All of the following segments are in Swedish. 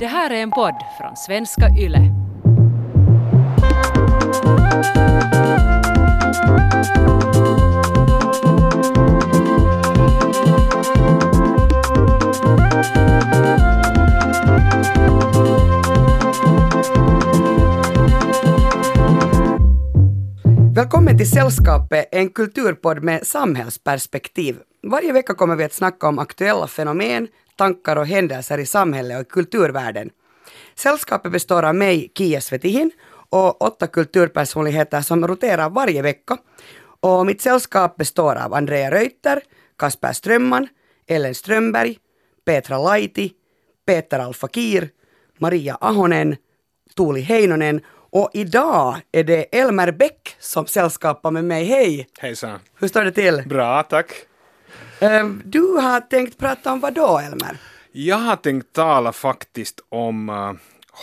Det här är en podd från svenska YLE. Välkommen till Sällskapet, en kulturpodd med samhällsperspektiv. Varje vecka kommer vi att snacka om aktuella fenomen, tankar och händelser i samhället och i kulturvärlden. Sällskapet består av mig, Kia Svetihin, och åtta kulturpersonligheter som roterar varje vecka. Och mitt sällskap består av Andrea Reuter, Kasper Strömman, Ellen Strömberg, Petra Laiti, Peter Alfakir, Maria Ahonen, Tuuli Heinonen och idag är det Elmer Bäck som sällskapar med mig. Hej! Hejsan. Hur står det till? Bra, tack. Ehm, Du har tänkt prata om vad då, Elmer? Jag har tänkt tala faktiskt om eh,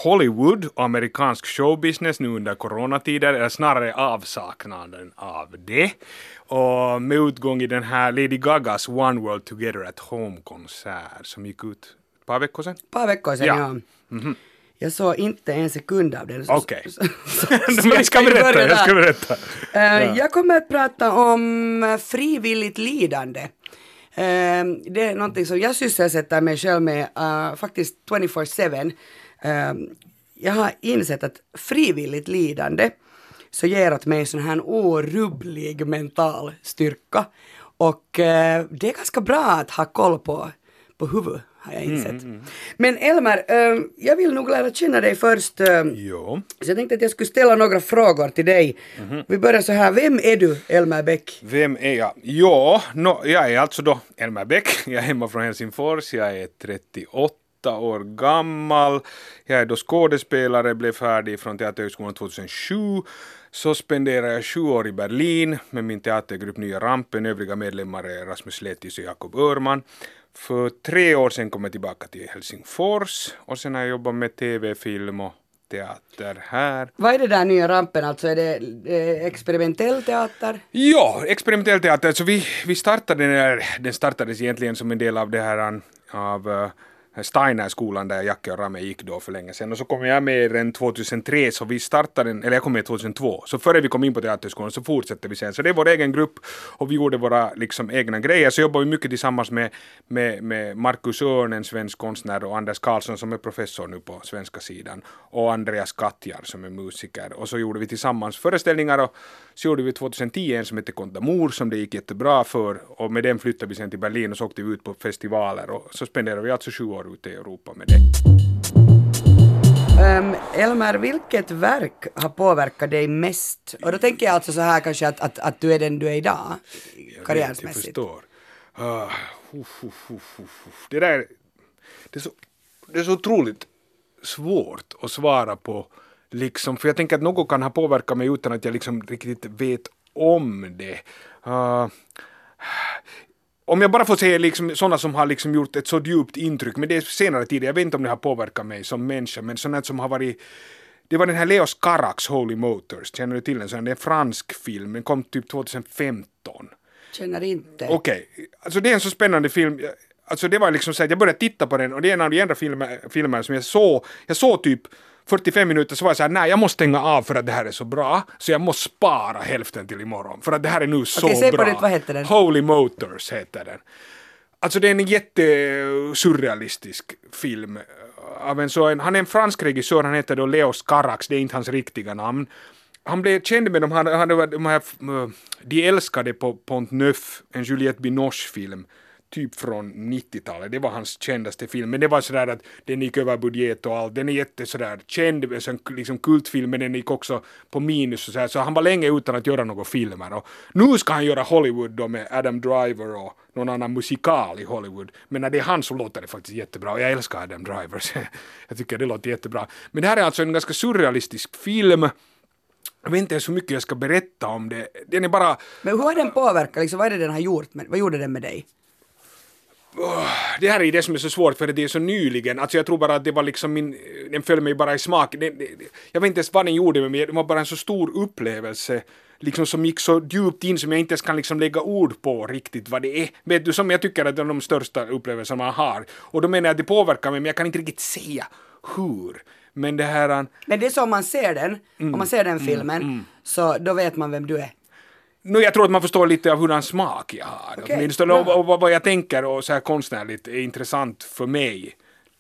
Hollywood och amerikansk showbusiness nu under coronatider, eller snarare avsaknaden av det. Och med utgång i den här Lady Gagas One World Together at Home-konsert som gick ut ett par veckor sedan. Ett par veckor sedan, ja. Ja. Jag såg inte en sekund av den. Okej. Men jag ska berätta, jag ska berätta. Eh, Jag kommer att prata om eh, frivilligt lidande. Eh, Det är någonting som jag sysselsätter mig själv med uh, faktiskt 24-7. Eh, Jag har insett att frivilligt lidande så ger åt mig sån här orubblig mental styrka. Och eh, det är ganska bra att ha koll på, på huvudet har jag insett. Men Elmer, eh, jag vill nog lära känna dig först. eh, Jo. så jag tänkte att jag skulle ställa några frågor till dig. Vi börjar så här, vem är du, Elmer Bäck? Vem är jag? Jo, no, jag är alltså då Elmer Bäck. Jag är hemma från Helsingfors. Jag är 38 år gammal. Jag är då skådespelare, blev färdig från Teaterhögskolan 2007. Så spenderade jag sju år i Berlin med min teatergrupp Nya Rampen. Övriga medlemmar är Rasmus Letis och Jakob Örman. För tre år sedan kom jag tillbaka till Helsingfors och sen har jag jobbat med tv, film och teater här. Vad är det där nya rampen, alltså är det eh, experimentell teater? Ja, experimentell teater. Så vi, vi startade den här, den startades egentligen som en del av det här an- av Steiner-skolan där Jacke och Rame gick då för länge sedan. Och så kom jag med den 2003, så vi startade den, eller jag kom med 2002. Så före vi kom in på Teaterskolan så fortsatte vi sen. Så det är vår egen grupp och vi gjorde våra liksom, egna grejer. Så jobbar vi mycket tillsammans med, med, med Markus Örn, en svensk konstnär, och Anders Karlsson som är professor nu på svenska sidan. Och Andreas Katjar som är musiker. Och så gjorde vi tillsammans föreställningar och så gjorde vi 2010 en som hette Kontamor som det gick jättebra för och med den flyttade vi sen till Berlin och så åkte vi ut på festivaler och så spenderade vi alltså sju år ute i Europa med det. Um, Elmer, vilket verk har påverkat dig mest? Och då tänker jag alltså så här kanske att, att, att du är den du är idag, Jag vet, Jag förstår. Uff, uff, uff, uff. Det där, det är, så, det är så otroligt svårt att svara på liksom, för jag tänker att något kan ha påverkat mig utan att jag liksom riktigt vet om det. Ah, om jag bara får säga liksom sådana som har liksom gjort ett så djupt intryck, men det är senare tid, jag vet inte om det har påverkat mig som människa, men sådant som har varit det var den här Leos Carax Holy Motors, känner du till den? Så Det är en fransk film, den kom typ 2015. Känner inte. Okej, alltså det är en så spännande film. Alltså det var liksom så att jag började titta på den och det är en av de andra filmer, filmer som jag såg. Jag såg typ 45 minuter så var jag så här, nej jag måste stänga av för att det här är så bra. Så jag måste spara hälften till imorgon för att det här är nu så säg på bra. nytt, vad heter den? Holy Motors heter den. Alltså det är en jättesurrealistisk film. Av en så han är en fransk regissör, han heter då Leos Carax, det är inte hans riktiga namn. Han blev känd med de här, han, var de här De älskade på Pont Neuf, en Juliette Binoche-film, typ från 90-talet. Det var hans kändaste film, men det var sådär att den gick över budget och allt. Den är jätte sådär känd, liksom kultfilm, men den gick också på minus och sådär. Så han var länge utan att göra några filmer. Och nu ska han göra Hollywood då med Adam Driver och någon annan musikal i Hollywood. Men när det är han så låter det faktiskt jättebra. Och jag älskar Adam Driver, jag tycker det låter jättebra. Men det här är alltså en ganska surrealistisk film. Jag vet inte ens hur mycket jag ska berätta om det. Den är bara... Men hur har den påverkat, liksom, vad är det den har gjort, med, vad gjorde den med dig? Det här är det som är så svårt för det är så nyligen. Alltså jag tror bara att det var liksom min, den föll mig bara i smak. Det, det, jag vet inte ens vad den gjorde med mig, det var bara en så stor upplevelse. Liksom som gick så djupt in som jag inte ens kan liksom lägga ord på riktigt vad det är. Vet du, som jag tycker att det är de största upplevelserna man har. Och då menar jag att det påverkar mig men jag kan inte riktigt säga hur. Men det här... Men det är så om man ser den, Mm. om man ser den filmen, så då vet man vem du är. Nu, jag tror att man förstår lite av hurdan smak jag har. Okej, Åtminstone bra. och, och, vad- jag tänker och så här konstnärligt är intressant för mig.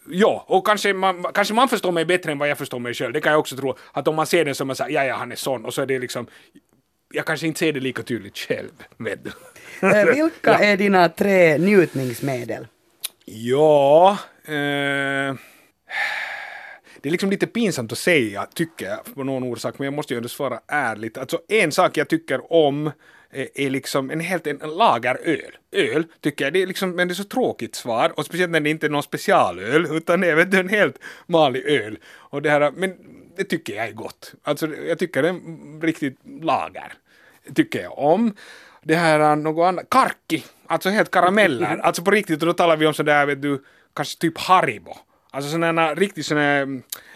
Ja, och kanske man, kanske man förstår mig bättre än vad jag förstår mig själv. Det kan jag också tro. Att om man ser den som säger, ja, ja, han är sån, och så är det liksom, jag kanske inte ser det lika tydligt själv, du. Eh, vilka är dina tre njutningsmedel? Ja, eh, det är liksom lite pinsamt att säga, tycker jag, på någon orsak, men jag måste ju ändå svara ärligt. Alltså en sak jag tycker om eh, är liksom en helt en lageröl. Öl tycker jag, det är liksom, men det är så tråkigt svar, och speciellt när det inte är någon specialöl, utan du, en helt vanlig öl. Och det här, men det tycker jag är gott. Alltså jag tycker det är riktigt lager. Tycker jag om. Det här är något annat, karki, alltså helt karameller, alltså på riktigt, och då talar vi om sådär, vet du, kanske typ Haribo. Alltså sådana riktigt sådana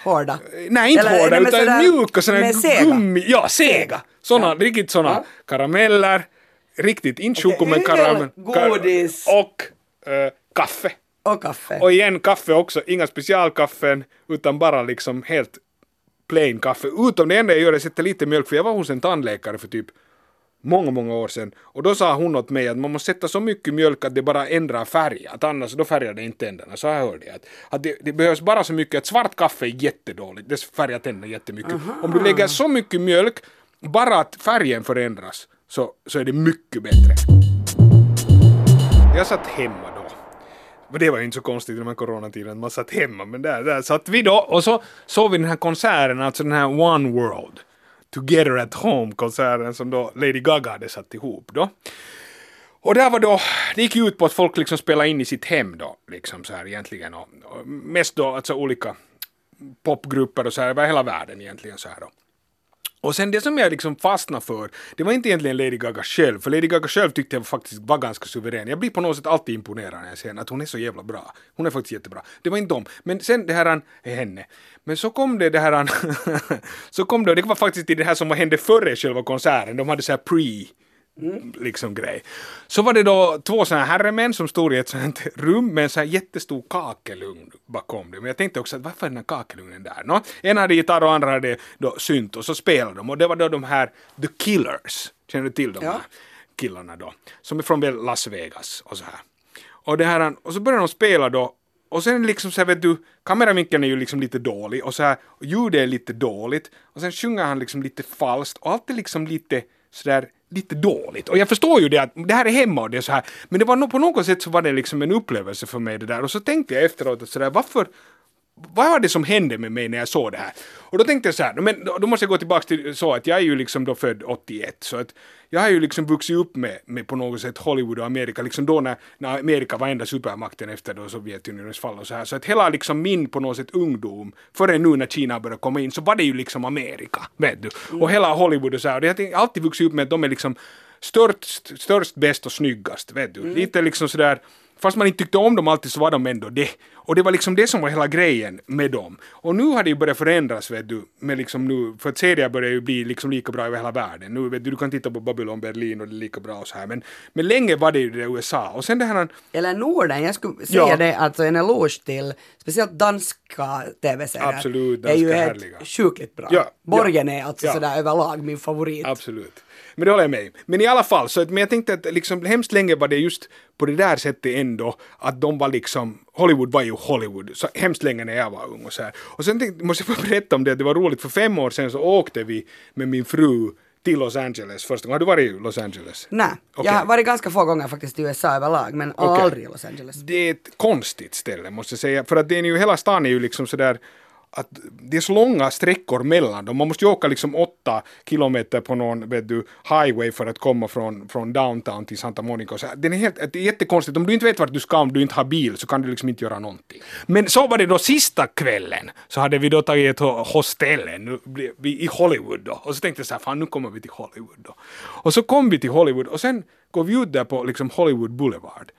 Hårda? Nej, inte Eller- hårda, nej, utan sådär mjuka sådana gummi... Ja, sega! Såna, Ja. riktigt såna Ja. karameller, riktigt inte men öl, karamell... godis. och eh, kaffe. Och kaffe? Och igen kaffe också, inga specialkaffen, utan bara liksom helt plain kaffe. Utom det enda jag gör är att sätta lite mjölk, för jag var hos en tandläkare för typ många, många år sedan. Och då sa hon åt mig att man måste sätta så mycket mjölk att det bara ändrar färg. Att annars då färgar det inte tänderna. Så här hörde jag. Att, att det, det behövs bara så mycket att svart kaffe är jättedåligt. Det färgar tänderna jättemycket. Om du lägger så mycket mjölk, bara att färgen förändras, så, så är det mycket bättre. Jag satt hemma då. Men det var ju inte så konstigt i de här coronatiden, man satt hemma, men där, där satt vi då och så såg vi den här konserten, alltså den här One World, Together at Home-konserten som då Lady Gaga hade satt ihop då. Och där var då, det gick ju ut på att folk liksom spelade in i sitt hem då, liksom så här egentligen. Och, och mest då alltså olika popgrupper och så här över hela världen egentligen så här då. Och sen det som jag liksom fastnade för, det var inte egentligen Lady Gaga själv, för Lady Gaga själv tyckte jag faktiskt var ganska suverän. Jag blir på något sätt alltid imponerad när jag ser henne, att hon är så jävla bra. Hon är faktiskt jättebra. Det var inte dem. Men sen det här är henne. Men så kom det det här, så kom det, det var faktiskt det här som hände före själva konserten, de hade så här pre liksom grej. Så var det då två sådana herremän som stod i ett sånt rum med en sån här jättestor kakelugn bakom det. Men jag tänkte också att varför är den här kakelugnen där? Nå, en hade gitarr och andra hade då synt och så spelade de och det var då de här The Killers. Känner du till de Ja. här killarna då? Som är från Las Vegas och så här. Och, det här, och så började de spela då och sen liksom så här, vet du, kameravinkeln är ju liksom lite dålig och så här, och ljudet är lite dåligt och sen sjunger han liksom lite falskt och allt är liksom lite sådär lite dåligt. Och jag förstår ju det att det här är hemma och det är så här, men det var nog på något sätt så var det liksom en upplevelse för mig det där och så tänkte jag efteråt att sådär varför vad var det som hände med mig när jag såg det här? Och då tänkte jag så här, men då, måste jag gå tillbaka till så att jag är ju liksom då född 81, så att jag har ju liksom vuxit upp med, med på något sätt Hollywood och Amerika, liksom då när, när Amerika var enda supermakten efter då Sovjetunionens fall och så här, så att hela liksom min på något sätt ungdom, före nu när Kina började komma in, så var det ju liksom Amerika, vet du, och hela Hollywood och så här, och jag har alltid vuxit upp med att de är liksom störst, störst, bäst och snyggast, vet du, lite liksom sådär Fast man inte tyckte om dem alltid så var de ändå det. Och det var liksom det som var hela grejen med dem. Och nu har det ju börjat förändras vet du, med liksom nu, för att serier börjar ju bli liksom lika bra över hela världen. Nu vet du, du kan titta på Babylon Berlin och det är lika bra och så här. Men, men länge var det ju det USA. Och sen det här, Eller Norden, jag skulle säga Ja. det, alltså en eloge till speciellt danska tv-serier. Absolut, är ju danska helt härliga. sjukligt bra. Ja, Borgen ja, är alltså ja. sådär överlag min favorit. Absolut. Men det håller jag med. Men i alla fall, så att, men jag tänkte att liksom, hemskt länge var det just på det där sättet ändå att de var liksom, Hollywood var ju Hollywood, så hemskt länge när jag var ung och så här. Och sen tänkte, måste jag bara berätta om det, det var roligt, för fem år sedan så åkte vi med min fru till Los Angeles första gången. Har du varit i Los Angeles? Nej, Okej. jag har varit ganska få gånger faktiskt i USA överlag, men Okej. aldrig i Los Angeles. Det är ett konstigt ställe måste jag säga, för att det är ju, hela stan är ju liksom sådär att det är så långa sträckor mellan dem. Man måste ju åka liksom åtta kilometer på någon vet du, highway för att komma från, från downtown till Santa Monica. Och så. Den är helt, det är jättekonstigt. Om du inte vet vart du ska, om du inte har bil, så kan du liksom inte göra någonting. Men så var det då sista kvällen, så hade vi då tagit ett hostell i Hollywood då. Och så tänkte jag så här, fan nu kommer vi till Hollywood då. Och så kom vi till Hollywood och sen går vi ut där på liksom Hollywood Boulevard.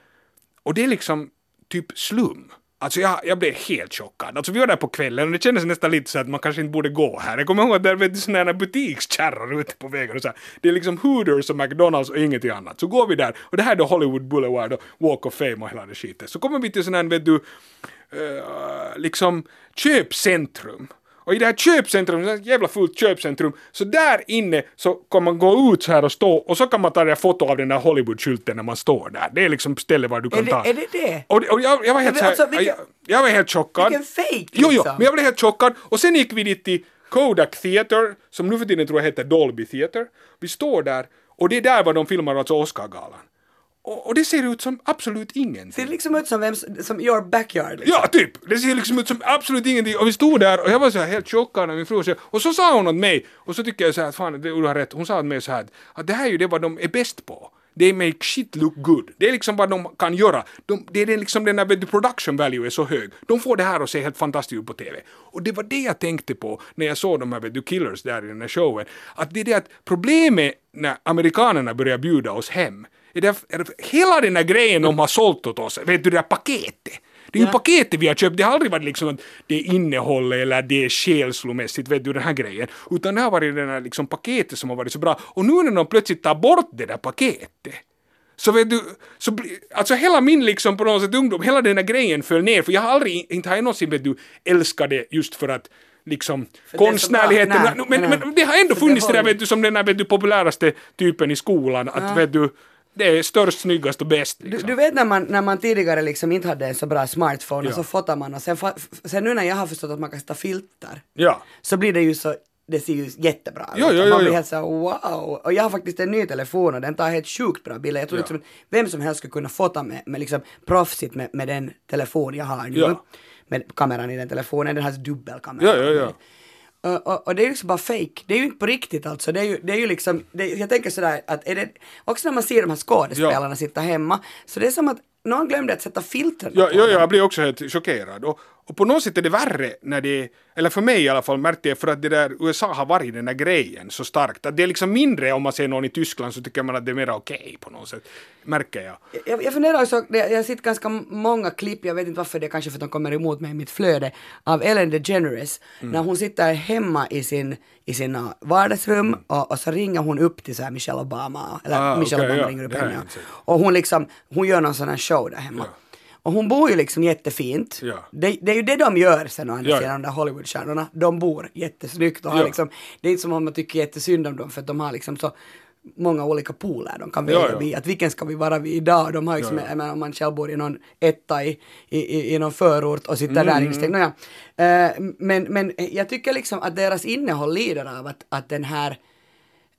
Och det är liksom typ slum. Alltså jag, jag blev helt chockad. Alltså vi var där på kvällen och det kändes nästan lite så att man kanske inte borde gå här. Jag kommer ihåg att där vet du sådana här butikskärror ute på vägen och så här. Det är liksom Hooters och McDonalds och ingenting annat. Så går vi där och det här är då Hollywood Boulevard och Walk of Fame och hela det skitet. Så kommer vi till sån här vet du uh, liksom köpcentrum. Och i det här köpcentrum, det här jävla fullt köpcentrum, så där inne så kan man gå ut så här och stå och så kan man ta det foto av den där Hollywood-skylten när man står där. Det är liksom stället var du kan Är det, ta. är det det? Och, och jag, jag var helt Men så här, alltså, vilken- jag, jag var helt chockad. Vilken fake Jo, jo, liksom. men jag blev helt chockad. Och sen gick vi dit till Kodak Theater, som nu för tiden tror jag heter Dolby Theater. Vi står där och det är där var de filmar alltså Oscargalan. Och, och det ser ut som absolut ingenting. Ser liksom ut som, vem, som your backyard. Liksom. Ja, typ! Det ser liksom ut som absolut ingenting. Och vi stod där och jag var så här helt chockad när min fru sa Och så sa hon åt mig, och så tycker jag så här att fan, det- du har rätt. Hon sa åt mig så här att, det här är ju det vad de är bäst på. They make shit look good. Det är liksom vad de kan göra. De, det är den liksom den där production value är så hög. De får det här att se helt fantastiskt ut på TV. Och det var det jag tänkte på när jag såg de här du, killers där i den här showen. Att det är det att problemet när amerikanerna börjar bjuda oss hem är det, är det, hela den här grejen de har sålt åt oss, vet du det där paketet. Det är ju Ja. paketet vi har köpt, det har aldrig varit liksom att det är innehållet eller det är känslomässigt, vet du den här grejen. Utan det har varit den här liksom paketet som har varit så bra. Och nu när de plötsligt tar bort det där paketet så vet du, så alltså hela min liksom på något sätt ungdom, hela den här grejen föll ner för jag har aldrig, inte har jag någonsin vet du, älskat det just för att liksom För det konstnärligheten, bra. Nej, men, nej. men det har ändå För det funnits det där var ju- vet du som den där vet du populäraste typen i skolan, att vet du, det är störst, snyggast och bäst Du, liksom. du vet när man, när man tidigare liksom inte hade en så bra smartphone och Ja. så fotar man och sen, sen nu när jag har förstått att man kan sätta filter Ja. så blir det ju så det ser ju jättebra ut. Jo, Och jo, Man blir helt så här, wow. Och jag har faktiskt en ny telefon och den tar helt sjukt bra bilder. Jag tror Ja. liksom vem som helst skulle kunna fota med, med liksom proffsigt med, med den telefon jag har nu. Ja. Med kameran i den telefonen, den har dubbelkamera. Ja, ja, ja. Och, och, och det är ju liksom bara fake. Det är ju inte på riktigt alltså. Det är ju, det är ju liksom, det, jag tänker sådär att är det, också när man ser de här skådespelarna sitta hemma, så det är som att någon glömde att sätta filtren Ja, på ja, dem. jag blir också helt chockerad. Och, och på något sätt är det värre när det, eller för mig i alla fall, märkte jag för att det där USA har varit den där grejen så starkt. Att det är liksom mindre om man ser någon i Tyskland så tycker man att det är mer okej på något sätt. Märker jag. Jag, jag funderar också, jag har sett ganska många klipp, jag vet inte varför det är kanske för att de kommer emot mig i mitt flöde, av Ellen DeGeneres, Mm. när hon sitter hemma i sin i sina vardagsrum och, och så ringer hon upp till så här Michelle Obama, eller Ah, Michelle okej, Obama ja. ringer upp henne. Och hon liksom, hon gör någon sån här show där hemma. Och hon bor ju liksom jättefint. Ja. Det, det är ju det de gör sen å andra Ja, sidan, de där Hollywoodstjärnorna. De bor jättesnyggt och har Ja. liksom, det är inte som om man tycker jättesynd om dem för att de har liksom så många olika pooler de kan Ja, välja ja. vid. Att vilken ska vi vara vid idag? De har ju som, Ja, ja. menar, om man själv bor i någon etta i, i, i, i någon förort och sitter Mm. där instängd. Nåja. Eh, men, men jag tycker liksom att deras innehåll lider av att, att den här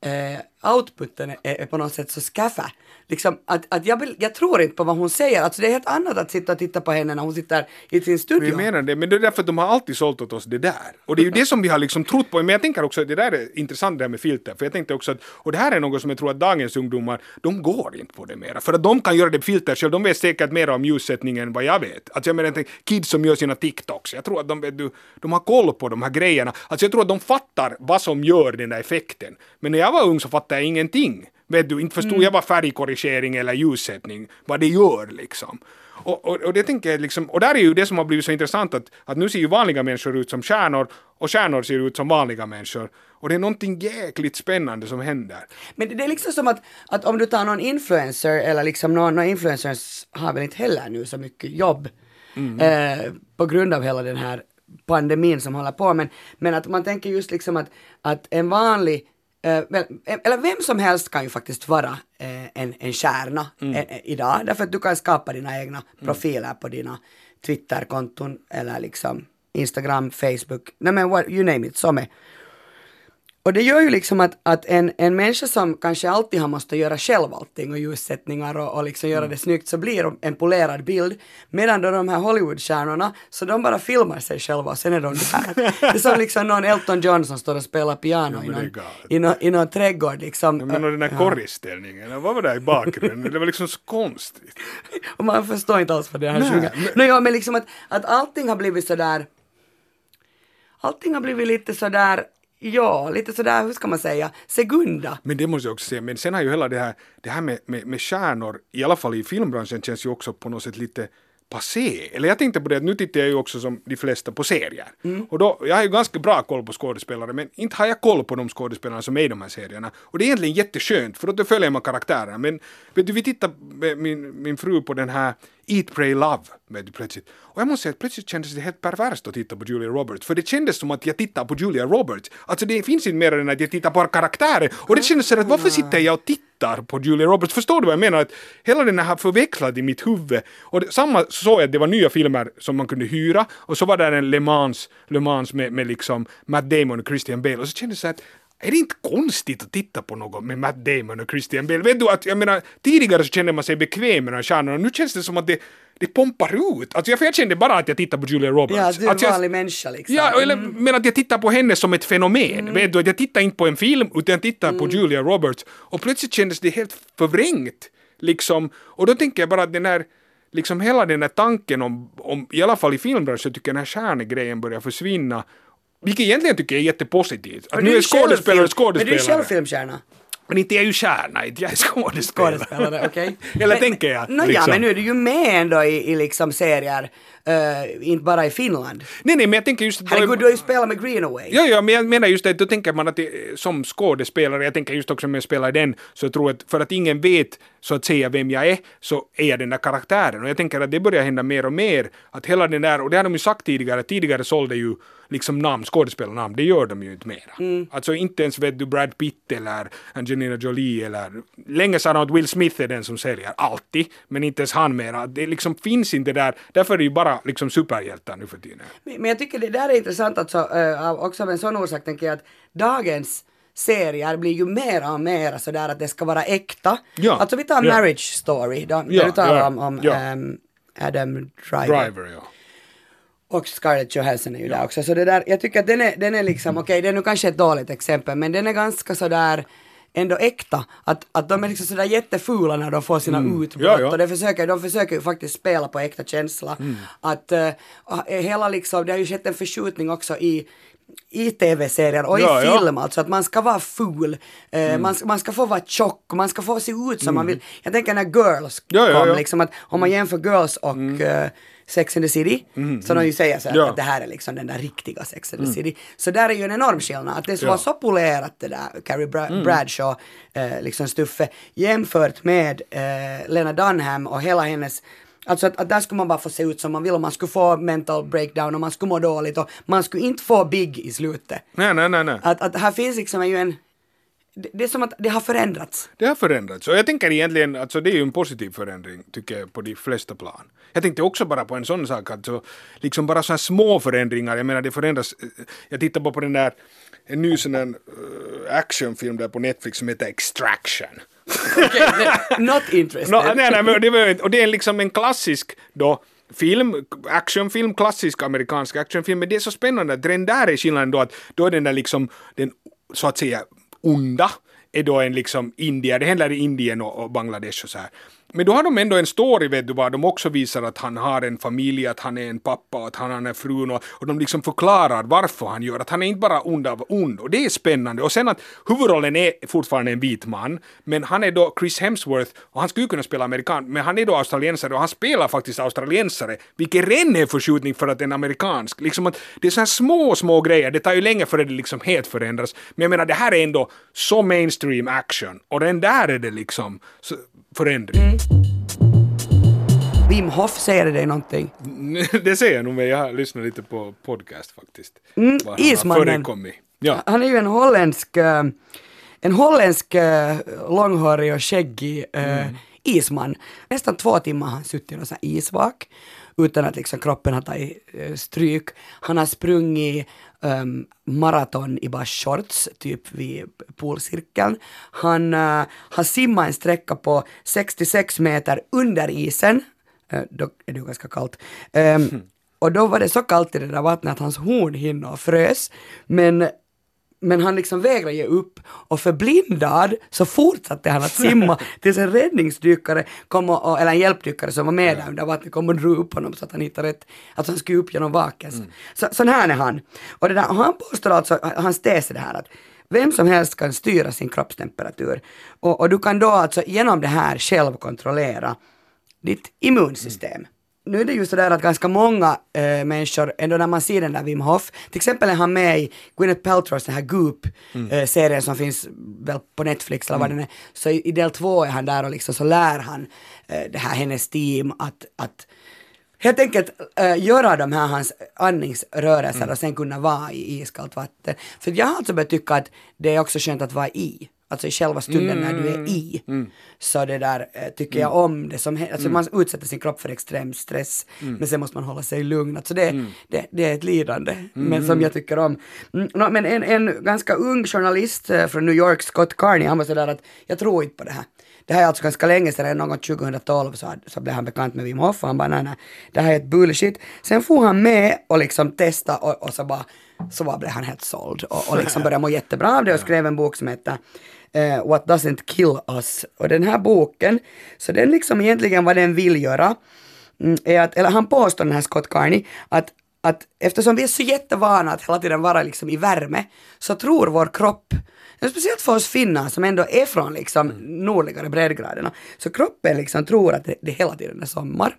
eh, outputen är, är på något sätt så skaffa. Liksom att, att jag, jag tror inte på vad hon säger. Alltså det är helt annat att sitta och titta på henne när hon sitter i sin Vi studio. menar det, men det är därför att de har alltid sålt åt oss det där. Och det är ju det som vi har liksom trott på. Men jag tänker också att det där är intressant det här med filter. För jag tänkte också att, och det här är något som jag tror att dagens ungdomar, de går inte på det mera. För att de kan göra det på filter själv. De vet säkert mer om ljussättningen än vad jag vet. Alltså jag menar, jag tänker, kids som gör sina TikToks, jag tror att de, vet du, de har koll på de här grejerna. Alltså jag tror att de fattar vad som gör den där effekten. Men när jag var ung så fattade jag ingenting. Vet du, inte förstod jag vad färgkorrigering eller ljussättning, vad det gör liksom. Och, och, och det tänker jag liksom, och där är ju det som har blivit så intressant att, att nu ser ju vanliga människor ut som stjärnor och stjärnor ser ut som vanliga människor. Och det är någonting jäkligt spännande som händer. Men det, är liksom som att, att om du tar någon influencer eller liksom någon, någon influencers har väl inte heller nu så mycket jobb eh, på grund av hela den här pandemin som håller på. Men, men att man tänker just liksom att, att en vanlig eller vem som helst kan ju faktiskt vara eh, en, en eh, eh, idag. Därför att du kan skapa dina egna profiler på dina Twitterkonton eller liksom Instagram, Facebook, nej men what, you name it, som är. Och det gör ju liksom att, att en, en människa som kanske alltid har måste göra själv allting och ljussättningar och, och liksom göra det snyggt så blir en polerad bild. Medan då de här Hollywoodstjärnorna, så de bara filmar sig själva och sen är de där. Det är som liksom någon Elton John som står och spelar piano Ja, men i, är någon, i, någon, i någon trädgård liksom. Jag menar den här Ja. korgställningen, vad var det i bakgrunden? Det var liksom så konstigt. Och man förstår inte alls vad det här Nej, sjunger. men- Men... ja, men liksom att, att allting har blivit sådär, allting har blivit lite sådär, ja, lite sådär, hur ska man säga, segunda. Men det måste jag också säga, men sen har ju hela det här, det här med, med, med stjärnor, i alla fall i filmbranschen, känns ju också på något sätt lite passé. Eller jag tänkte på det att nu tittar jag ju också som de flesta på serier. Och då, jag har ju ganska bra koll på skådespelare, men inte har jag koll på de skådespelarna som är i de här serierna. Och det är egentligen jätteskönt, för då följer man karaktärerna. Men vet du, vi tittar med min, min fru på den här Eat, Pray, Love. Du, plötsligt. Och jag måste säga att plötsligt kändes det helt perverst att titta på Julia Roberts. För det kändes som att jag tittar på Julia Roberts. Alltså det finns inte mer än att jag tittar på karaktärer. Och det kändes så att varför sitter jag och tittar på Julia Roberts? Förstår du vad jag menar? Att hela den här förvecklad i mitt huvud. Och det, samma såg jag att det var nya filmer som man kunde hyra. Och så var det en Le Mans, Le Mans med, med liksom Matt Damon och Christian Bale. Och så kändes det så att är det inte konstigt att titta på något med Matt Damon och Christian Bale? Vet du att, jag menar, tidigare så kände man sig bekväm med de här stjärnorna, nu känns det som att det, det pompar ut. Alltså jag, för jag kände bara att jag tittar på Julia Roberts. Ja, du är att en vanlig människa liksom. Ja, eller, men att jag tittar på henne som ett fenomen. Vet du, att jag tittar inte på en film utan jag tittar på Julia Roberts. Och plötsligt kändes det helt förvrängt. Liksom. Och då tänker jag bara att den här liksom hela den här tanken om, om i alla fall i filmbranschen, tycker jag den här stjärnegrejen börjar försvinna. Vilket egentligen tycker jag är jättepositivt. Att Men nu är skådespelare film- Men skådespelare. du är själv filmstjärna. Men inte jag är ju stjärna, inte jag är skådespelare. Skådespelare, okej. Eller Men- tänker jag. Nå ja, liksom. men nu är du ju med ändå i, i liksom serier, eh, inte bara i Finland. Nej, nej, men jag tänker just att... Herregud, du har ju spelat med Greenaway. Ja, ja, men jag menar just det, då tänker man att det, som skådespelare, jag tänker just också om jag spelar i den, så jag tror att för att ingen vet så att säga vem jag är, så är jag den där karaktären. Och jag tänker att det börjar hända mer och mer, att hela den där, och det har de ju sagt tidigare, tidigare sålde ju liksom namn, skådespelarnamn, det gör de ju inte mera. Alltså inte ens vet du Brad Pitt eller Angelina Jolie eller, länge sa de att Will Smith är den som säljer, alltid, men inte ens han mera. Det liksom finns inte där, därför är det ju bara liksom superhjältar nu för tiden. Men jag tycker det där är intressant alltså, också av en sån orsak tänker jag att dagens serier blir ju mera och mera sådär att det ska vara äkta. Ja, Alltså vi tar ja. Marriage Story, då, Ja, där du talar ja, om, om ja. ehm, Adam Driver. Driver, ja. Och Scarlett Johansson är ju där också. Så det där, jag tycker att den är, den är liksom, okej det är nu kanske ett dåligt exempel, men den är ganska sådär ändå äkta. Att, att de är liksom sådär jättefula när de får sina utbrott Mm. Ja, ja. och det försöker, de försöker ju faktiskt spela på äkta känsla. Mm. Att uh, hela liksom, det har ju skett en förskjutning också i i tv-serier och Ja, i ja. Mm. film alltså att man ska vara ful, eh, man, ska- man ska få vara tjock, man ska få se ut som man vill. Jag tänker när Girls Ja, ja, kom, ja. liksom att om man jämför Girls och eh, Sex and the City, så de ju säger så här Ja. att det här är liksom den där riktiga Sex and the City. Så där är ju en enorm skillnad, att det som Ja. var så polerat det där Carrie Bra- Bradshaw, eh, liksom Stuffe, jämfört med eh, Lena Dunham och hela hennes Alltså att, att där skulle man bara få se ut som man vill och man skulle få mental breakdown och man skulle må dåligt och man skulle inte få big i slutet. Nej, nej, nej, nej. Att, att här finns liksom ju en... Det, det är som att det har förändrats. Det har förändrats och jag tänker egentligen, alltså det är ju en positiv förändring tycker jag på de flesta plan. Jag tänkte också bara på en sån sak, alltså liksom bara så här små förändringar, jag menar det förändras, eh, jag tittar bara på den där, en ny sån där uh, actionfilm där på Netflix som heter Extraction. Not interested. No, nej, nej, men det var, och det är liksom en klassisk då film, actionfilm, klassisk amerikansk actionfilm, men det är så spännande att den där är skillnaden då att då är den där liksom den så att säga onda är då en liksom indier, det händer i Indien och, och Bangladesh och så här. Men då har de ändå en story, vet du vad, de också visar att han har en familj, att han är en pappa, och att han har en frun och, och de liksom förklarar varför han gör, att han är inte bara ond av ond och det är spännande. Och sen att huvudrollen är fortfarande en vit man, men han är då Chris Hemsworth och han skulle ju kunna spela amerikan, men han är då australiensare och han spelar faktiskt australiensare, vilket redan är förskjutning för att en amerikansk. Liksom att det är så här små, små grejer, det tar ju länge före det liksom helt förändras. Men jag menar, det här är ändå så mainstream action och den där är det liksom så, förändring. Wim Hof säger det dig någonting. det säger jag nog, men jag har lyssnat lite på podcast faktiskt. Mm, han Ismannen. Ja. Han är ju en holländsk, eh, en holländsk eh, långhårig och skäggig eh, Mm. isman. Nästan två timmar har han suttit i någon isvak utan att liksom kroppen har tagit stryk. Han har sprungit um, maraton i bara shorts, typ vid poolcirkeln. Han uh, har simmat en sträcka på 66 meter under isen. Eh, då är det ju ganska kallt. Ehm, Och då var det så kallt i det där vattnet att hans hornhinnor frös. Men men han liksom vägrade ge upp och förblindad så fortsatte han att simma tills en räddningsdykare kom och, eller en hjälpdykare som var med där under vattnet kom och drog upp honom så att han hittade rätt, att han skulle upp genom vakens. Så, sån här är han. Och det där, och han påstår alltså, hans tes är det här att vem som helst kan styra sin kroppstemperatur och, och du kan då alltså genom det här själv kontrollera ditt immunsystem. Nu är det ju sådär att ganska många äh, människor, ändå när man ser den där Wim Hof, till exempel är han med i Gwyneth Paltrows den här Goop-serien Mm. som finns väl på Netflix eller vad den är, så i, i del två är han där och liksom så lär han äh, det här hennes team att, att helt enkelt äh, göra de här hans andningsrörelser Mm. och sen kunna vara i iskallt vatten. För jag har alltså börjat tycka att det är också skönt att vara i. Alltså i själva stunden när du är i. Mm. Så det där eh, tycker jag om det som alltså man utsätter sin kropp för extrem stress. Men sen måste man hålla sig lugn. Alltså det, det, det är ett lidande. Men som jag tycker om. Mm, nå, men en, en ganska ung journalist eh, från New York, Scott Carney, han var sådär att jag tror inte på det här. Det här är alltså ganska länge sedan, någon gång 2012 så, så blev han bekant med Wim Hof och han bara nej, nej, det här är ett bullshit. Sen får han med och liksom testa och, och så bara, så bara blev han helt såld och, och liksom började må jättebra av det och skrev en bok som heter eh, What Doesn't Kill Us. Och den här boken, så den liksom egentligen vad den vill göra, mm, är att, eller han påstår den här Scott Carney, att att eftersom vi är så jättevana att hela tiden vara liksom i värme, så tror vår kropp, speciellt för oss finnar som ändå är från liksom nordligare breddgraderna, så kroppen liksom tror att det, det hela tiden är sommar.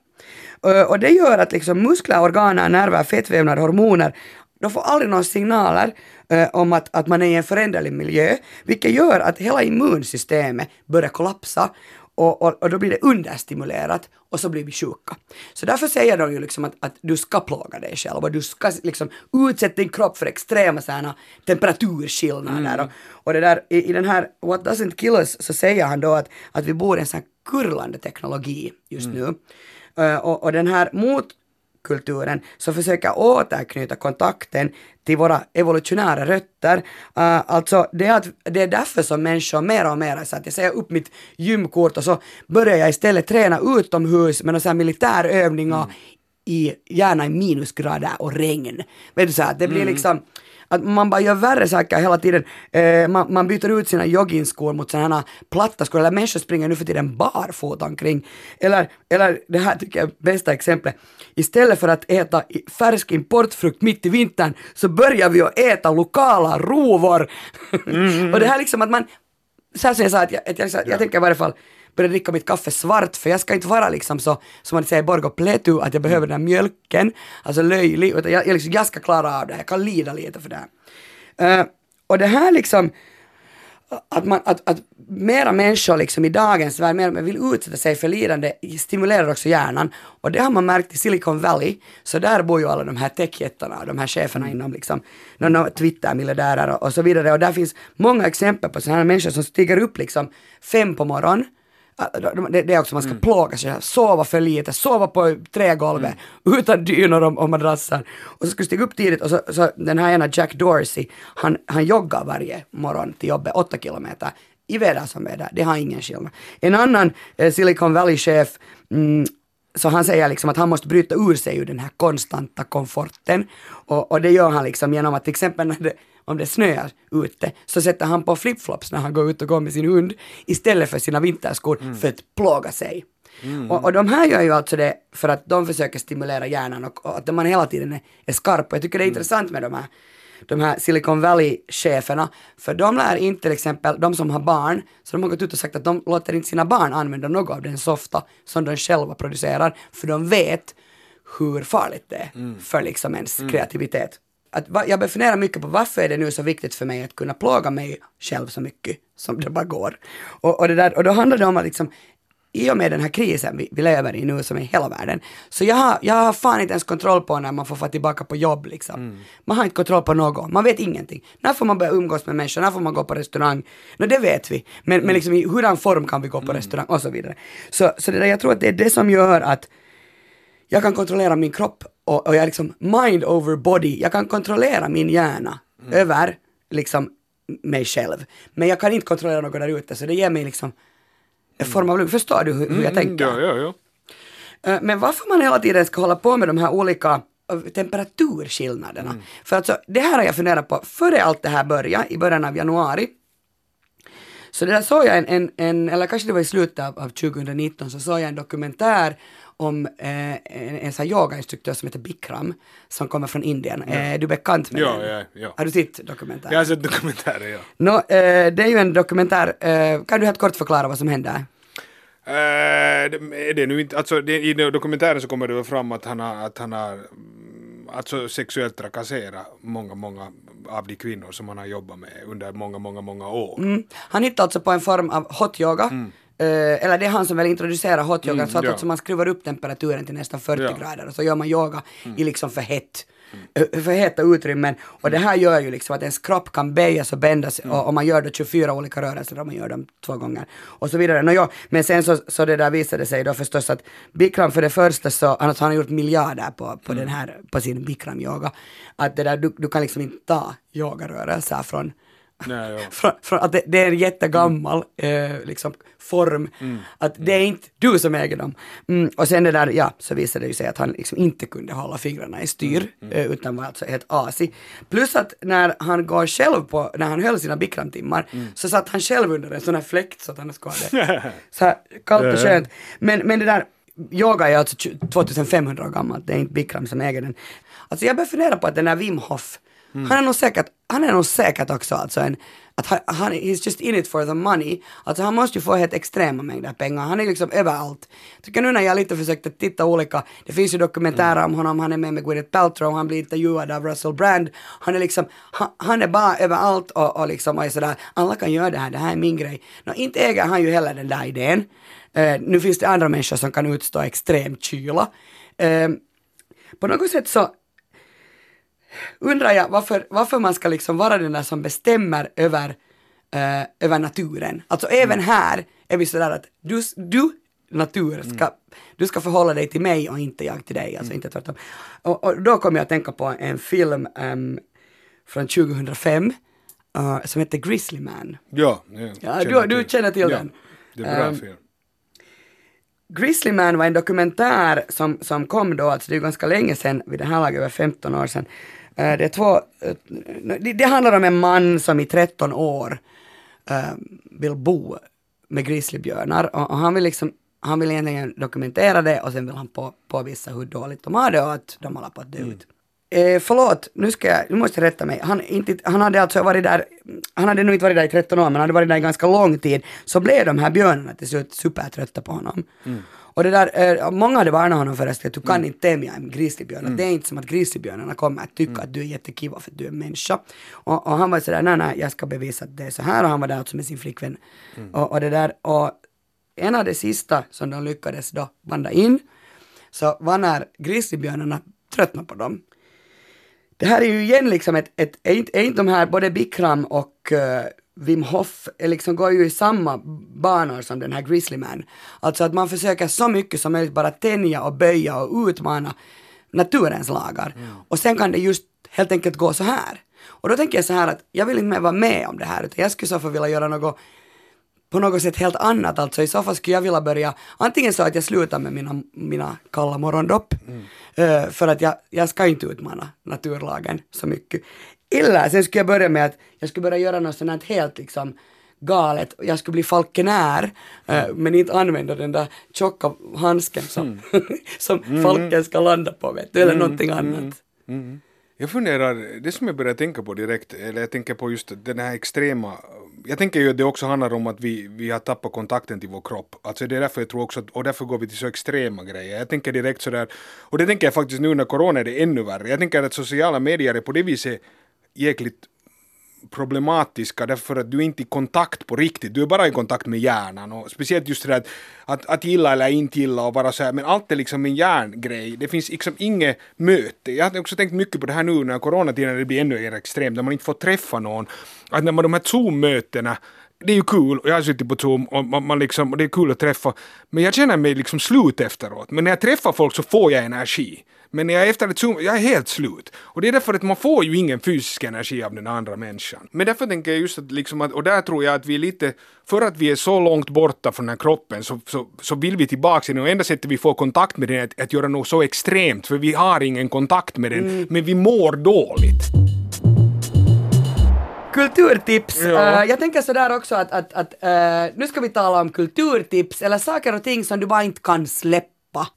Eh, och det gör att liksom muskler, organer, nerver, fettvävnader, hormoner, de får aldrig några signaler eh, om att, att man är i en föränderlig miljö, vilket gör att hela immunsystemet börjar kollapsa och, och, och då blir det understimulerat och så blir vi sjuka. Så därför säger de ju liksom att, att du ska plåga dig själv och du ska liksom utsätta din kropp för extrema sådana temperaturskillnader. Och, och det där, i, i den här What Doesn't Kill Us så säger han då att, att vi bor i en sån här kurlande teknologi just nu. Eh, och, och den här motkulturen så försöker återknyta kontakten till våra evolutionära rötter. Uh, alltså det är, att, det är därför som människor mer och mer så att jag säger upp mitt gymkort och så börjar jag istället träna utomhus med här militärövningar i, gärna i minusgrader och regn. Vet du så här, det blir liksom att man bara gör värre saker hela tiden. Eh, man, man byter ut sina joggingskor mot sådana här platta skor, eller människor springer nu för tiden barfota omkring. Eller, eller det här tycker jag är bästa exemplet. Istället för att äta färsk importfrukt mitt i vintern så börjar vi att äta lokala rovor. och det här liksom att man, så här som jag sa, att jag, att jag, jag, jag tänker i varje fall börja dricka mitt kaffe svart, för jag ska inte vara liksom så, som man säger i Borgå Pletu, att jag behöver den här mjölken, alltså löjlig, utan jag, jag, liksom, jag ska klara av det, här, jag kan lida lite för det här. Uh, och det här liksom, att, man, att, att mera människor liksom i dagens värld mer vill utsätta sig för lidande stimulerar också hjärnan. Och det har man märkt i Silicon Valley, så där bor ju alla de här techjättarna och de här cheferna inom liksom, någon Twitter-miljardärer och, och så vidare. Och där finns många exempel på sådana här människor som stiger upp liksom fem på morgonen det är också man ska plåga sig, sova för lite, sova på trägolvet utan dynor och, och madrasser. Och så ska du stiga upp tidigt och så, så den här ena Jack Dorsey, han, han joggar varje morgon till jobbet, åtta kilometer i väder som väder, det har ingen skillnad. En annan eh, Silicon Valley-chef mm, så han säger liksom att han måste bryta ur sig ur den här konstanta komforten. Och, och det gör han liksom genom att till exempel när det, om det snöar ute så sätter han på flipflops när han går ut och går med sin hund istället för sina vinterskor för att plåga sig. Och, och de här gör ju alltså det för att de försöker stimulera hjärnan och, och att man hela tiden är, är skarp. Och jag tycker det är intressant med de här de här Silicon Valley-cheferna, för de lär inte till exempel, de som har barn, så de har gått ut och sagt att de låter inte sina barn använda något av den softa som de själva producerar, för de vet hur farligt det är för liksom ens kreativitet. Att, va, jag börjar fundera mycket på varför är det nu så viktigt för mig att kunna plåga mig själv så mycket som det bara går. Och, och, det där, och då handlar det om att liksom, i och med den här krisen vi, vi lever i nu som är i hela världen, så jag har, jag har fan inte ens kontroll på när man får få tillbaka på jobb liksom. Man har inte kontroll på något, man vet ingenting. När får man börja umgås med människor, när får man gå på restaurang? No, det vet vi, men, men liksom i hurdan form kan vi gå på restaurang och så vidare. Så, så det där, jag tror att det är det som gör att jag kan kontrollera min kropp och, och jag liksom mind over body, jag kan kontrollera min hjärna över liksom mig själv. Men jag kan inte kontrollera något där ute så det ger mig liksom en form av lugn. Förstår du hur, hur jag tänker? Ja, ja, ja. Eh, Men varför man hela tiden ska hålla på med de här olika eh, temperaturskillnaderna. För alltså, det här har jag funderat på före allt det här började, i början av januari. Så det där såg jag en, en, en eller kanske det var i slutet av, av 2019, så såg jag en dokumentär om eh, en, en sån yogainstruktör som heter Bikram, som kommer från Indien. Är du bekant med Ja, den? ja, ja. Har du sett dokumentären? Jag har sett dokumentärer, ja. Nå, eh, det är ju en dokumentär, eh, kan du helt kort förklara vad som händer? Eh, det- är nu inte, alltså det, i dokumentären så kommer det fram att han har, att han har mm, alltså sexuellt trakasserat många, många av de kvinnor som han har jobbat med under många, många, många år. Mm. Han hittade alltså på en form av hot yoga. Eh, eller det är han som väl introducerar hot yoga, Mm, så att ja. alltså man skruvar upp temperaturen till nästan 40 Ja. Mm. grader och så gör man yoga i liksom för hett eh, för heta utrymmen och det här gör ju liksom att ens kropp kan böjas och bändas Mm. och, och man gör då 24 olika rörelser och man gör dem två gånger och så vidare. Ja, men sen så, så det där visade sig då förstås att Bikram för det första så, alltså han har gjort miljarder på, på den här, på sin Bikram yoga, att det där, du, du kan liksom inte ta yogarörelser från Nej, ja. från, från att det, det är en jättegammal eh, liksom form, att det är inte du som äger dem. Mm, och sen det där, ja, så visade det ju sig att han liksom inte kunde hålla fingrarna i styr, eh, utan var alltså helt asig. Plus att när han går själv på, när han höll sina bikramtimmar, så satt han själv under en sån här fläkt så att han skulle ha det så här kallt och skönt. Men, men det där, yoga är alltså 20 2500 år gammalt, det är inte Bikram som äger den. Alltså jag börjar fundera på att den där Wim Hof, Mm. han är nog säkert, han är nog säkert också alltså en, att han, han he's just in it for the money. Alltså han måste ju få helt extrema mängder pengar, han är liksom överallt. Tycker nu när jag lite försökte titta olika, det finns ju dokumentärer om honom, han är med med Gwyneth Paltrow, han blir intervjuad av Russell Brand, han är liksom, han, han är bara överallt och, och liksom och är sådär, alla kan göra det här, det här är min grej. Nå, inte äger han ju heller den där idén. Uh, nu finns det andra människor som kan utstå extrem kyla. Uh, på något sätt så undrar jag varför, varför man ska liksom vara den där som bestämmer över, eh, över naturen. Alltså även här är vi sådär att du, du natur ska, du ska förhålla dig till mig och inte jag till dig, alltså inte tvärtom. Och, och då kommer jag att tänka på en film ehm, från 2005 eh, som heter Grizzly Man. Ja, ja, Ja, du- du känner till ja, den. Det är bra Ehm, film. Grizzly Man var en dokumentär som, som kom då, alltså det är ganska länge sedan, vid det här laget över 15 år sedan. Eh, det är två, eh, det, handlar om en man som i 13 år eh, vill bo med grizzlybjörnar och, han vill liksom, han vill egentligen dokumentera det och sen vill han på, påvisa hur dåligt de har det och att de håller på att dö ut. Eh, förlåt, nu ska jag, nu måste jag rätta mig. Han, inte, han hade alltså varit där, han hade nog inte varit där i 13 år, men han hade varit där i ganska lång tid. Så blev de här björnarna till slut supertrötta på honom. Och det där, eh, många hade varnat honom förresten att du kan inte tämja en grizzlybjörn. att Det är inte som att grizzlybjörnarna kommer att tycka att du är jättekiva för att du är människa. Och, och han var sådär, nej nej, jag ska bevisa att det är så här. Och han var där alltså med sin flickvän. Och, och det där, och en av de sista som de lyckades då banda in, så var när grizzlybjörnarna tröttnade på dem. Det här är ju igen liksom ett, ett är, inte, är inte de här, både Bikram och eh, Wim Hof är liksom, går ju i samma banor som den här Grizzly Man. Alltså att man försöker så mycket som möjligt bara tänja och böja och utmana naturens lagar. Och sen kan det just helt enkelt gå så här. Och då tänker jag så här att jag vill inte mer vara med om det här utan jag skulle så fall vilja göra något på något sätt helt annat. Alltså i så fall skulle jag vilja börja antingen så att jag slutar med mina, mina kalla morgondopp eh, för att jag, jag ska inte utmana naturlagen så mycket. Eller sen skulle jag börja med att jag skulle börja göra något sånt här helt liksom galet. Jag skulle bli falkenär eh, men inte använda den där tjocka handsken som, som falken ska landa på vet du, eller någonting annat. Jag funderar, det som jag börjar tänka på direkt, eller jag tänker på just den här extrema, jag tänker ju att det också handlar om att vi, vi har tappat kontakten till vår kropp. Alltså det är därför jag tror också, att, och därför går vi till så extrema grejer. Jag tänker direkt sådär, och det tänker jag faktiskt nu när corona är det ännu värre. Jag tänker att sociala medier är på det viset jäkligt problematiska därför att du är inte i kontakt på riktigt, du är bara i kontakt med hjärnan och speciellt just det där att, att, att gilla eller inte gilla och vara så här, men allt är liksom en hjärngrej, det finns liksom inget möte. Jag har också tänkt mycket på det här nu när coronatiden det blir ännu mer extremt, när man inte får träffa någon, att när man de här Zoom-mötena det är ju kul och jag har suttit på Zoom och, man, man liksom, och det är kul att träffa men jag känner mig liksom slut efteråt. Men när jag träffar folk så får jag energi. Men när jag är efter ett Zoom, jag är helt slut. Och det är därför att man får ju ingen fysisk energi av den andra människan. Men därför tänker jag just att liksom att, och där tror jag att vi är lite, för att vi är så långt borta från den här kroppen så, så, så vill vi tillbaka till den och enda sättet vi får kontakt med den är att, att göra något så extremt för vi har ingen kontakt med den men vi mår dåligt. Kulturtips. Ja. Eh, jag tänker sådär också att, att, att eh, nu ska vi tala om kulturtips eller saker och ting som du bara inte kan släppa.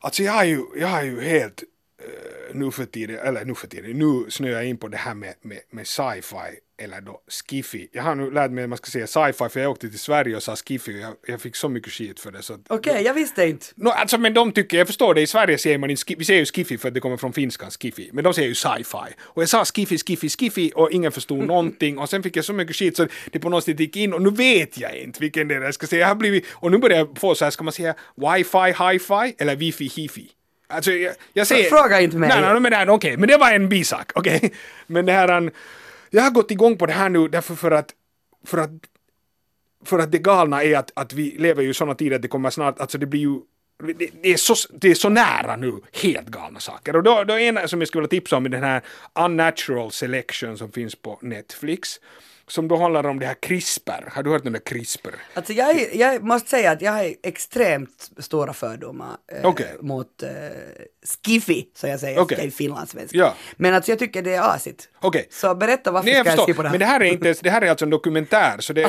Alltså jag har ju, jag har ju helt eh, nu för tiden, eller nu för tiden, nu snöar jag in på det här med, med, med sci-fi eller då skiffy. Jag har nu lärt mig att man ska säga sci-fi för jag åkte till Sverige och sa skiffy och jag, jag fick så mycket skit för det. Okej, jag visste inte. No, alltså men de tycker, jag förstår det, i Sverige säger man inte, vi säger ju skiffy för att det kommer från finskan skiffy, men de säger ju sci-fi. Och jag sa skiffy, skiffy, skiffy och ingen förstod någonting och sen fick jag så mycket skit så det på något sätt gick in och nu vet jag inte vilken det är jag ska säga. Jag har blivit, och nu börjar jag få så här, ska man säga wifi, hi-fi eller wifi, hifi? Alltså jag, jag säger... Fråga inte mig. Nej, nej, men, okej, men det var en bisak, okej? Men det här, jag har gått igång på det här nu därför för att, för att för att det galna är att, att vi lever ju i sådana tider att det kommer snart, alltså det blir ju det, det, är så, det är så nära nu, helt galna saker. Och då, då är en som jag skulle vilja tipsa om är den här Unnatural Selection som finns på Netflix. Som då handlar om det här CRISPR. Har du hört om det CRISPR? Alltså jag, är- jag måste säga att jag har extremt stora fördomar eh, Okej. mot eh, skiffy, så jag säger, okay. i finlandssvenska. Ja. Men alltså jag tycker det är asigt. Okej. Så berätta varför Nej, jag ska jag förstår. se på det här? Men det här är inte det här är alltså en dokumentär, så det är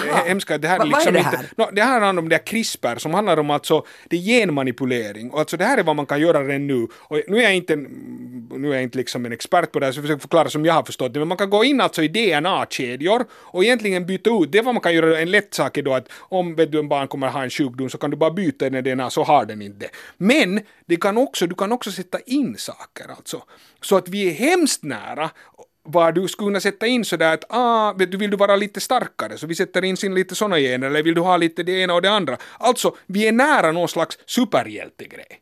att det här Va- är liksom är det här? inte... No, det här handlar om det här CRISPR som handlar om alltså, det är genmanipulering och alltså det här är vad man kan göra redan nu. Och nu är jag inte, nu är jag inte liksom en expert på det här så jag försöker förklara som jag har förstått det, men man kan gå in alltså i DNA-kedjor och egentligen byta ut, det är vad man kan göra, en lätt sak är då att om vet du, en barn kommer ha en sjukdom så kan du bara byta den DNA så har den inte. Men det kan också, du kan också sätta in saker alltså. Så att vi är hemskt nära vad du skulle kunna sätta in sådär att ah, vet du, vill du vara lite starkare så vi sätter in sin lite såna gener eller vill du ha lite det ena och det andra. Alltså, vi är nära någon slags superhjältegrej.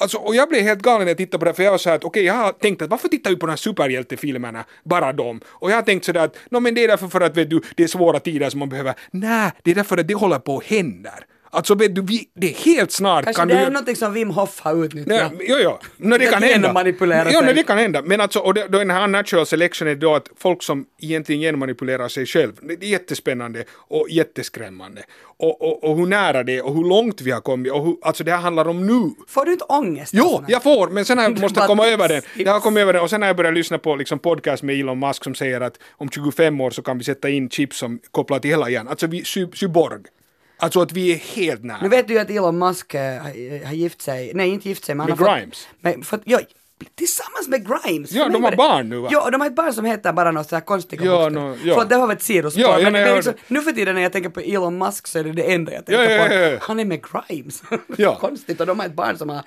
Alltså, och jag blev helt galen när jag tittade på det för jag var så här att okej, jag har tänkt att varför tittar vi på de här superhjältefilmerna, bara dem? Och jag har tänkt sådär att no, men det är därför för att vet du, det är svåra tider som man behöver. Nej, det är därför att det håller på att hända. Alltså vet du, vi, det är helt snart Kanske kan det du... är något som Wim Hof har utnyttjat. Nej, jo, jo. No, det kan hända. manipulera jo, no, det kan hända. Men alltså, och det, då den här unnatural selection är då att folk som egentligen genmanipulerar sig själv. Det är jättespännande och jätteskrämmande. Och, och, och hur nära det är och hur långt vi har kommit. Och hur, alltså det här handlar om nu. Får du inte ångest? Jo, här? jag får, men sen har jag måste komma över den. Jag har kommit över den och sen har jag börjat lyssna på liksom podcast med Elon Musk som säger att om 25 år så kan vi sätta in chips som kopplar till hela hjärnan. Alltså vi, cy, cyborg. Alltså att vi är helt nära. Nu vet du ju att Elon Musk eh, har, har gift sig, nej inte gift sig men Med han har Grimes? Fått, med, fått, ja, tillsammans med Grimes. Ja, För de har barn nu, va? Ja, de har ett barn som heter bara något sådär konstiga Ja, nå, ja. Förlåt, det var ett sidospår. Ja, ja, men, men liksom, nu för tiden när jag tänker på Elon Musk så är det det enda jag tänker Ja, ja, på. Han är med Grimes. Ja. Konstigt, och de har ett barn som har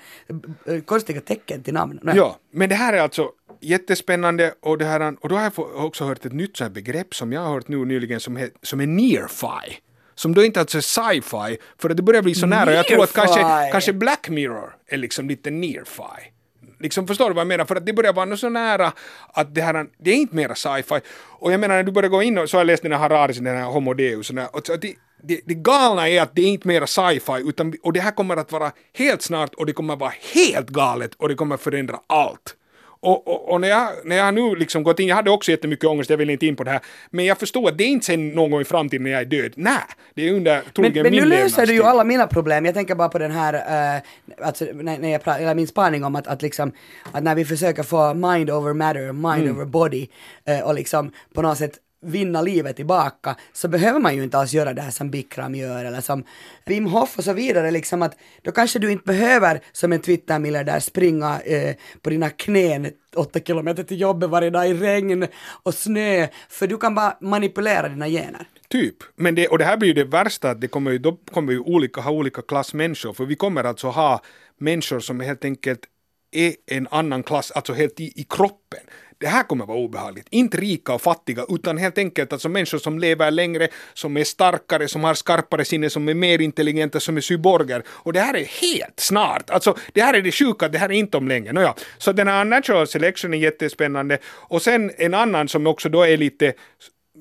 eh, konstiga tecken till namn. Nej. Ja, men det här är alltså jättespännande och, det här, och då har jag också hört ett nytt här begrepp som jag har hört nu nyligen som, he, som är near-fi. Som då inte alltså är sci-fi, för att det börjar bli så nära. Jag tror att kanske, kanske Black Mirror är liksom lite near-fi. Liksom förstår du vad jag menar? För att det börjar vara så nära att det här, det är inte mera sci-fi. Och jag menar när du börjar gå in och så har jag läst den här Hararis, den här Homo Deus, och, och så det, det, det galna är att det är inte mera sci-fi utan, och det här kommer att vara helt snart och det kommer att vara helt galet och det kommer att förändra allt. Och, och, och när, jag, när jag nu liksom gått in, jag hade också jättemycket ångest, jag vill inte in på det här, men jag förstår att det är inte sen någon gång i framtiden när jag är död. Nej, det är under Men, troligen men nu min löser du ju alla mina problem. Jag tänker bara på den här, uh, alltså, när, när jag pra- eller min spaning om att, att, liksom, att när vi försöker få mind over matter, mind Mm. over body eh, och liksom på något sätt vinna livet tillbaka så behöver man ju inte alls göra det här som Bikram gör eller som Wim Hof och så vidare liksom att då kanske du inte behöver som en Twitter-miljardär springa eh, på dina knän åtta kilometer till jobbet varje dag i regn och snö för du kan bara manipulera dina gener. Typ. Men det, och det här blir ju det värsta, att det kommer ju, då kommer ju olika, ha olika klass människor, för vi kommer alltså ha människor som helt enkelt är en annan klass, alltså helt i, i kroppen. Det här kommer vara obehagligt. Inte rika och fattiga, utan helt enkelt alltså människor som lever längre, som är starkare, som har skarpare sinne, som är mer intelligenta, som är cyborger. Och det här är helt snart. Alltså, det här är det sjuka, det här är inte om länge. Nåja. Så den här natural selection är jättespännande. Och sen en annan som också då är lite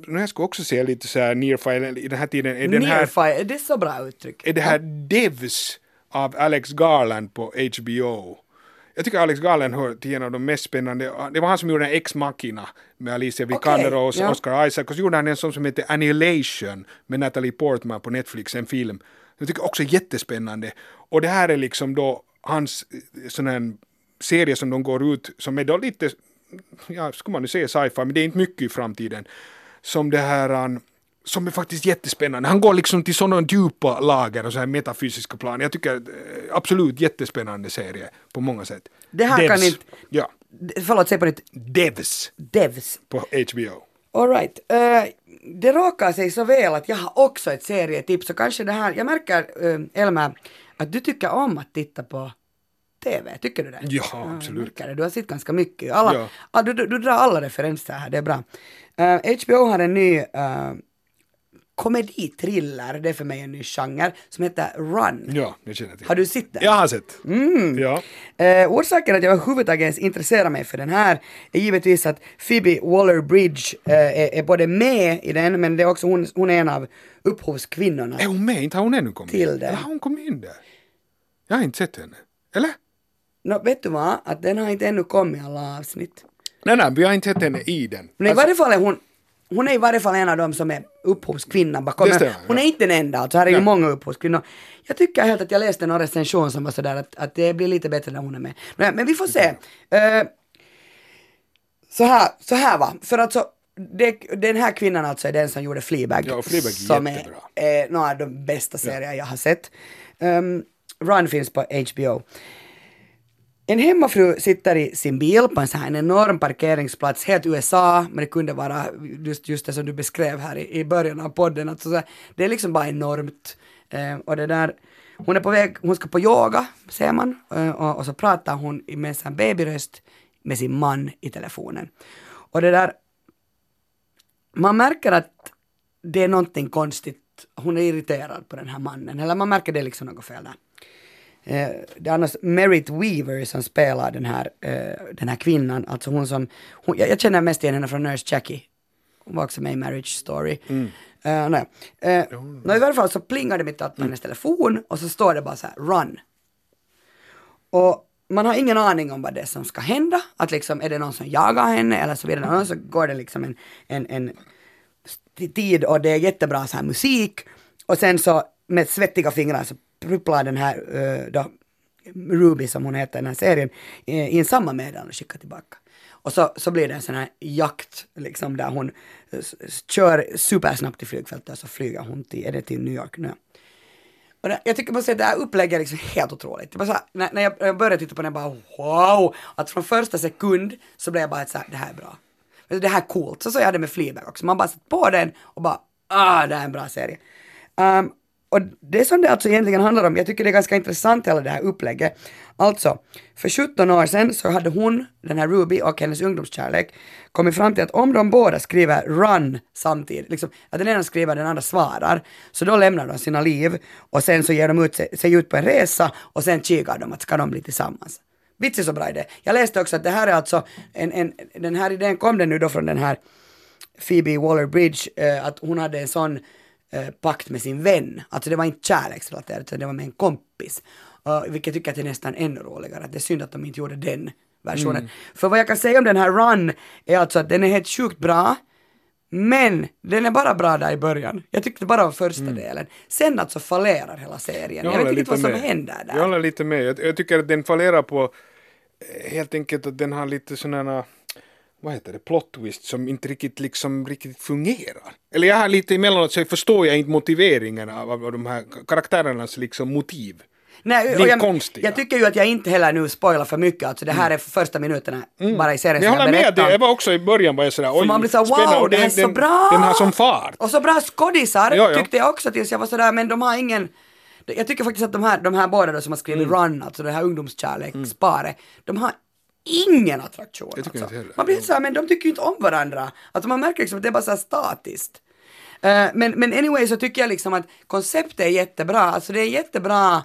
nu jag ska också säga lite så här nearfile i den här tiden, är den här, är det så bra uttryck? är det här Devs av Alex Garland på HBO. Jag tycker Alex Garland hör till en av de mest spännande, det var han som gjorde den Ex Machina med Alicia Vikander och ja. Oscar Isaac och så gjorde han en sån som heter Annihilation med Natalie Portman på Netflix, en film. Jag tycker också jättespännande. Och det här är liksom då hans eh, sån här serie som de går ut, som är då lite, ja, skulle man nu säga sci-fi, men det är inte mycket i framtiden. Som det här, som är faktiskt jättespännande. Han går liksom till sådana djupa lager och så här metafysiska plan. Jag tycker eh, absolut jättespännande serie på många sätt. Det här kan Devs. inte- Ja. Förlåt, säg på nytt. Devs Devs. på HBO. Alright. Uh, det råkar sig så väl att jag har också ett serietips och kanske det här, jag märker uh, Elmer att du tycker om att titta på TV, tycker du det? Ja, absolut. det. Du har sett ganska mycket. Alla, Ja. du, du, du drar alla referenser här, det är bra. Uh, HBO har en ny uh, komedi-thriller, det är för mig en ny genre, som heter Run. Ja, jag känner till. Har du sett den? Jag har sett. Ja. Eh, orsaken att jag överhuvudtaget ens intresserar mig för den här är givetvis att Phoebe Waller-Bridge eh, är, är både med i den, men det är också hon, hon är en av upphovskvinnorna. Är hon med? Inte har hon ännu kommit Till in? Eller har hon kommit in där? Jag har inte sett henne. Eller? Nå, vet du vad? Att den har inte ännu kommit alla avsnitt. Nej, nej, vi har inte sett henne i den. Men i Alltså, varje fall är hon hon är i varje fall en av dem som är upphovskvinnan bakom. Det stämmer, Hon ja. är inte den enda, alltså här är ju många upphovskvinnor. Jag tycker helt att jag läste någon recension som var sådär att, att det blir lite bättre när hon är med. Men, men vi får se. Eh, så här, så här va, för alltså det, den här kvinnan alltså är den som gjorde Fleabag. Ja, Fleabag som jättebra. är eh, några av de bästa serier jag har sett. Um, Run finns på HBO. En hemmafru sitter i sin bil på en sån här en enorm parkeringsplats, helt USA, men det kunde vara just, just det som du beskrev här i, i början av podden. Alltså, så här, det är liksom bara enormt. Eh, och det där, hon är på väg, hon ska på yoga, ser man, eh, och, och så pratar hon med en babyröst med sin man i telefonen. Och det där, man märker att det är någonting konstigt, hon är irriterad på den här mannen, eller man märker det är liksom något fel där. Eh, det är annars Merit Weaver som spelar den här, eh, den här kvinnan, alltså hon som, hon, jag, jag känner mest igen henne från Nurse Jackie. Hon var också med i Marriage Story. Eh, nej. Eh, nå, I varje fall så plingar det mitt på hennes telefon och så står det bara så här run. Och man har ingen aning om vad det är som ska hända, att liksom är det någon som jagar henne eller så vidare, och så går det liksom en, en, en tid och det är jättebra så här musik och sen så med svettiga fingrar så prupplar den här eh, då, Ruby som hon heter i den här serien eh, i in samma meddelande och skickar tillbaka. Och så, så blir det en sån här jakt liksom där hon eh, kör supersnabbt till flygfältet och så flyger hon till, är det till New York nu? Och det, jag tycker man ser att det här upplägget är liksom helt otroligt. Det var så här, när, när jag, när jag började titta på den, jag bara wow! Att från första sekund så blev jag bara så här, det här är bra. Alltså, det här är coolt. Så så jag det med Fleabag också. Man bara satt på den och bara, ah, det här är en bra serie. Um, och det är som det alltså egentligen handlar om. Jag tycker det är ganska intressant hela det här upplägget. Alltså, för 17 år sedan så hade hon, den här Ruby och hennes ungdomskärlek, kommit fram till att om de båda skriver run samtidigt, liksom, att den ena skriver den andra svarar, så då lämnar de sina liv och sen så ger de ut sig, sig ut på en resa och sen kikar de att ska de bli tillsammans. Vits så bra idé. Jag läste också att det här är alltså, en, en, den här idén kom den nu då från den här Phoebe Waller-Bridge, eh, att hon hade en sån eh, pakt med sin vän. Alltså det var inte kärleksrelaterat, utan det var med en kompis. Uh, vilket jag tycker att det är nästan ännu roligare. Att det är synd att de inte gjorde den versionen. För vad jag kan säga om den här Run är alltså att den är helt sjukt bra. Men den är bara bra där i början. Jag tyckte bara om första delen. Sen alltså fallerar hela serien. Jag, vet håller inte vad som med. händer där. Jag håller lite med. Jag, jag tycker att den fallerar på eh, helt enkelt att den har lite sådana vad heter det, plot twist som inte riktigt liksom riktigt fungerar. Eller jag har lite emellanåt så förstår jag inte motiveringen av, av de här karaktärernas liksom motiv. Nej, och jag, jag tycker ju att jag inte heller nu spoilar för mycket. Alltså det här är första minuterna bara i serien jag håller med dig, jag var också i början var jag sådär oj, man blir såhär wow, det är den- så bra! Den har som fart. Och så bra skådisar Ja, ja. tyckte jag också tills jag var sådär, men de har ingen jag tycker faktiskt att de här, de här båda då som har skrivit Mm. Run, alltså det här ungdomskärleksparet, de har ingen attraktion. Alltså. Man blir såhär, men de tycker ju inte om varandra. Alltså man märker liksom att det är bara såhär statiskt. Eh, men, men anyway så tycker jag liksom att konceptet är jättebra, alltså det är en jättebra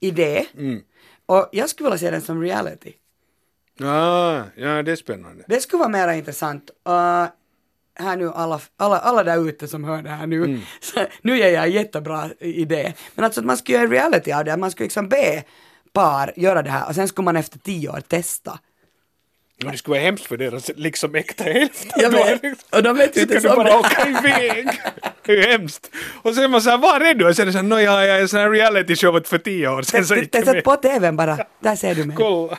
idé. Mm. Och jag skulle vilja se den som reality. Ja, ja, det är spännande. Det skulle vara mer intressant. Uh, här nu alla, alla, alla där ute som hör det här nu, Mm. så, nu ger jag en jättebra idé. Men alltså att man skulle göra en reality av det, man skulle liksom be par göra det här och sen skulle man efter tio år testa. Men det skulle vara hemskt för deras liksom äkta hälft. Jag vet. Och de vet ju inte du om bara det. åka iväg? Det är ju hemskt. Och så är man såhär, var är du? Och så är det såhär, nåja, jag är sån här reality show för tio år sedan så gick Sätt med. på TVn bara, där ser du mig. Kolla.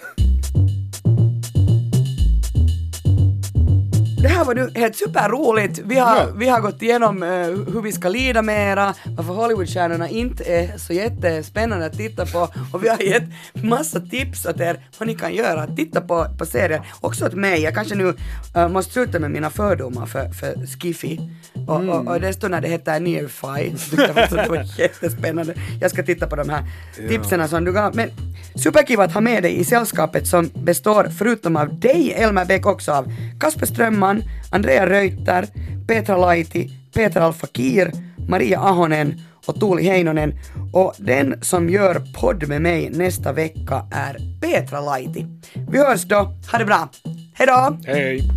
Det här var nu helt superroligt. Vi har, Ja. vi har gått igenom eh, hur vi ska lida mera, varför Hollywoodstjärnorna inte är så jättespännande att titta på och vi har gett massa tips åt er vad ni kan göra. Titta på, på serier, också åt mig. Jag kanske nu eh, måste sluta med mina fördomar för, för Skiffy. Och, och, och desto när det heter Nearfy, tyckte jag faktiskt att det var jättespännande. Jag ska titta på de här tipsen som du gav. Men superkiva att ha med dig i sällskapet som består förutom av dig Elmer Bäck också av Kasper Strömman, Andrea Reuter, Petra Laiti, Petra Alfakir, Maria Ahonen och Tuuli Heinonen. Och den som gör podd med mig nästa vecka är Petra Laiti. Vi hörs då, ha det bra, hejdå! Hej!